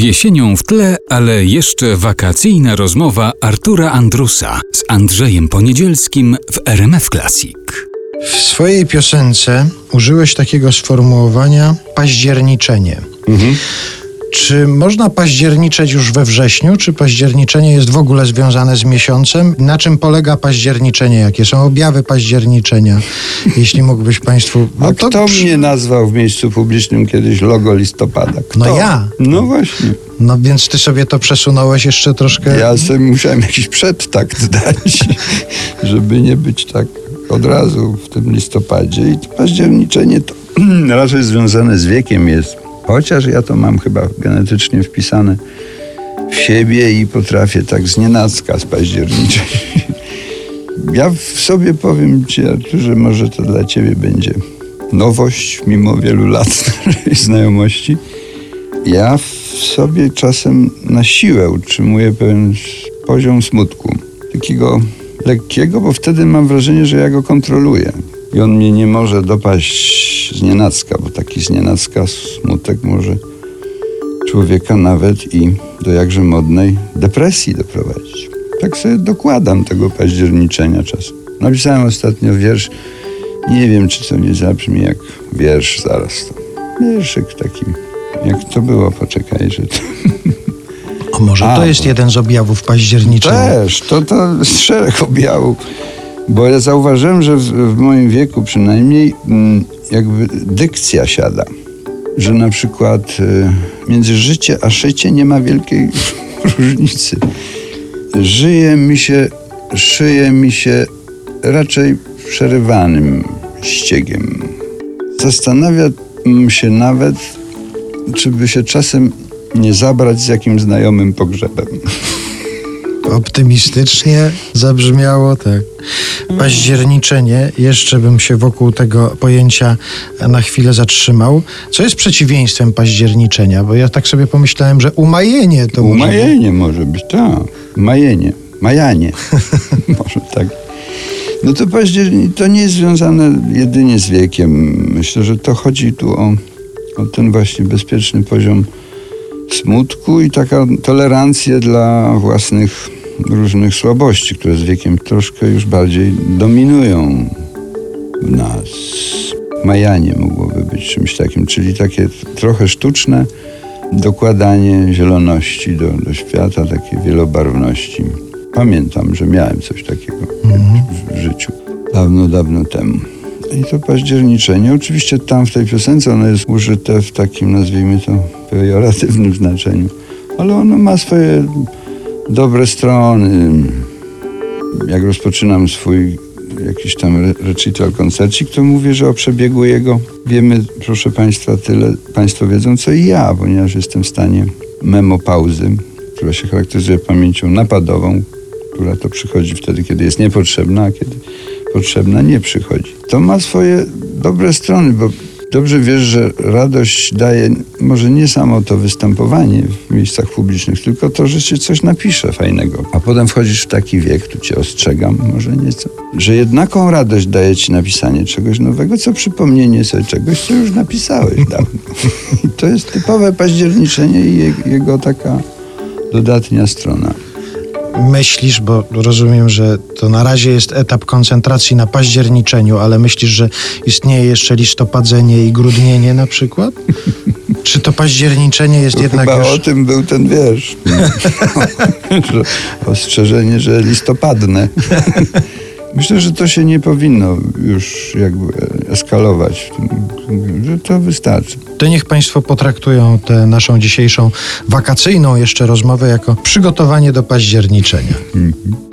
jesienią w tle, ale jeszcze wakacyjna rozmowa Artura Andrusa z Andrzejem Poniedzielskim w RMF Classic. W swojej piosence użyłeś takiego sformułowania październiczenie. Czy można październiczeć już we wrześniu? Czy październiczenie jest w ogóle związane z miesiącem? Na czym polega październiczenie? Jakie są objawy październiczenia? Jeśli mógłbyś Państwu. A No to kto mnie nazwał w miejscu publicznym kiedyś logo listopada? Kto? No ja. No właśnie. No więc ty sobie to przesunąłeś jeszcze troszkę. Ja sobie musiałem jakiś przedtakt dać, żeby nie być tak od razu w tym listopadzie. I to październiczenie to raczej związane z wiekiem jest. Chociaż ja to mam chyba genetycznie wpisane w siebie i potrafię tak znienacka spaździerniczeć. Ja w sobie powiem ci, Arturze, może to dla ciebie będzie nowość, mimo wielu lat znajomości. Ja w sobie czasem na siłę utrzymuję pewien poziom smutku. Takiego lekkiego, bo wtedy mam wrażenie, że ja go kontroluję. I on mnie nie może dopaść z nienacka, bo taki z nienacka smutek może człowieka nawet i do jakże modnej depresji doprowadzić. Tak sobie dokładam tego październiczenia czasem. Napisałem ostatnio wiersz, nie wiem czy to nie zabrzmi jak wiersz zaraz to. Wierszyk taki, jak to było, poczekaj, że to... A może to A, jest bo- jeden z objawów październiczenia? Też, to, to jest szereg objawów. Bo ja zauważyłem, że w, w moim wieku przynajmniej mm, jakby dykcja siada. Że na przykład y, między życie a szycie nie ma wielkiej różnicy. Żyje mi się, szyje mi się raczej przerywanym ściegiem. Zastanawiam się nawet, czy by się czasem nie zabrać z jakimś znajomym pogrzebem. Optymistycznie zabrzmiało, tak. Październiczenie, jeszcze bym się wokół tego pojęcia na chwilę zatrzymał. Co jest przeciwieństwem październiczenia? Bo ja tak sobie pomyślałem, że umajenie to. Umajenie może być, tak. Majenie, majanie. może tak. No to październik to nie jest związane jedynie z wiekiem. Myślę, że to chodzi tu o, o ten właśnie bezpieczny poziom smutku i taka tolerancję dla własnych różnych słabości, które z wiekiem troszkę już bardziej dominują w nas. Majanie mogłoby być czymś takim, czyli takie trochę sztuczne dokładanie zieloności do, do świata, takiej wielobarwności. Pamiętam, że miałem coś takiego w, w życiu dawno, dawno temu. I to październiczenie, oczywiście tam w tej piosence ono jest użyte w takim, nazwijmy to, pejoratywnym znaczeniu, ale ono ma swoje dobre strony. Jak rozpoczynam swój jakiś tam re- recital, koncercik, to mówię, że o przebiegu jego wiemy, proszę Państwa, tyle Państwo wiedzą, co i ja, ponieważ jestem w stanie memopauzy, która się charakteryzuje pamięcią napadową, która to przychodzi wtedy, kiedy jest niepotrzebna, a kiedy potrzebna nie przychodzi. To ma swoje dobre strony, bo dobrze wiesz, że radość daje może nie samo to występowanie w miejscach publicznych, tylko to, że się coś napisze fajnego. A potem wchodzisz w taki wiek, tu cię ostrzegam może nieco, że jednaką radość daje ci napisanie czegoś nowego, co przypomnienie sobie czegoś, co już napisałeś dawno. I to jest typowe październiczenie i je- jego taka dodatnia strona. Myślisz, bo rozumiem, że to na razie jest etap koncentracji na październiczeniu, ale myślisz, że istnieje jeszcze listopadzenie i grudnienie na przykład? Czy to październiczenie jest To jednak chyba już... o tym był ten wiersz. że ostrzeżenie, że listopadne. Myślę, że to się nie powinno już jakby eskalować. Że to wystarczy. To niech Państwo potraktują tę naszą dzisiejszą wakacyjną jeszcze rozmowę jako przygotowanie do październiczenia. Mhm.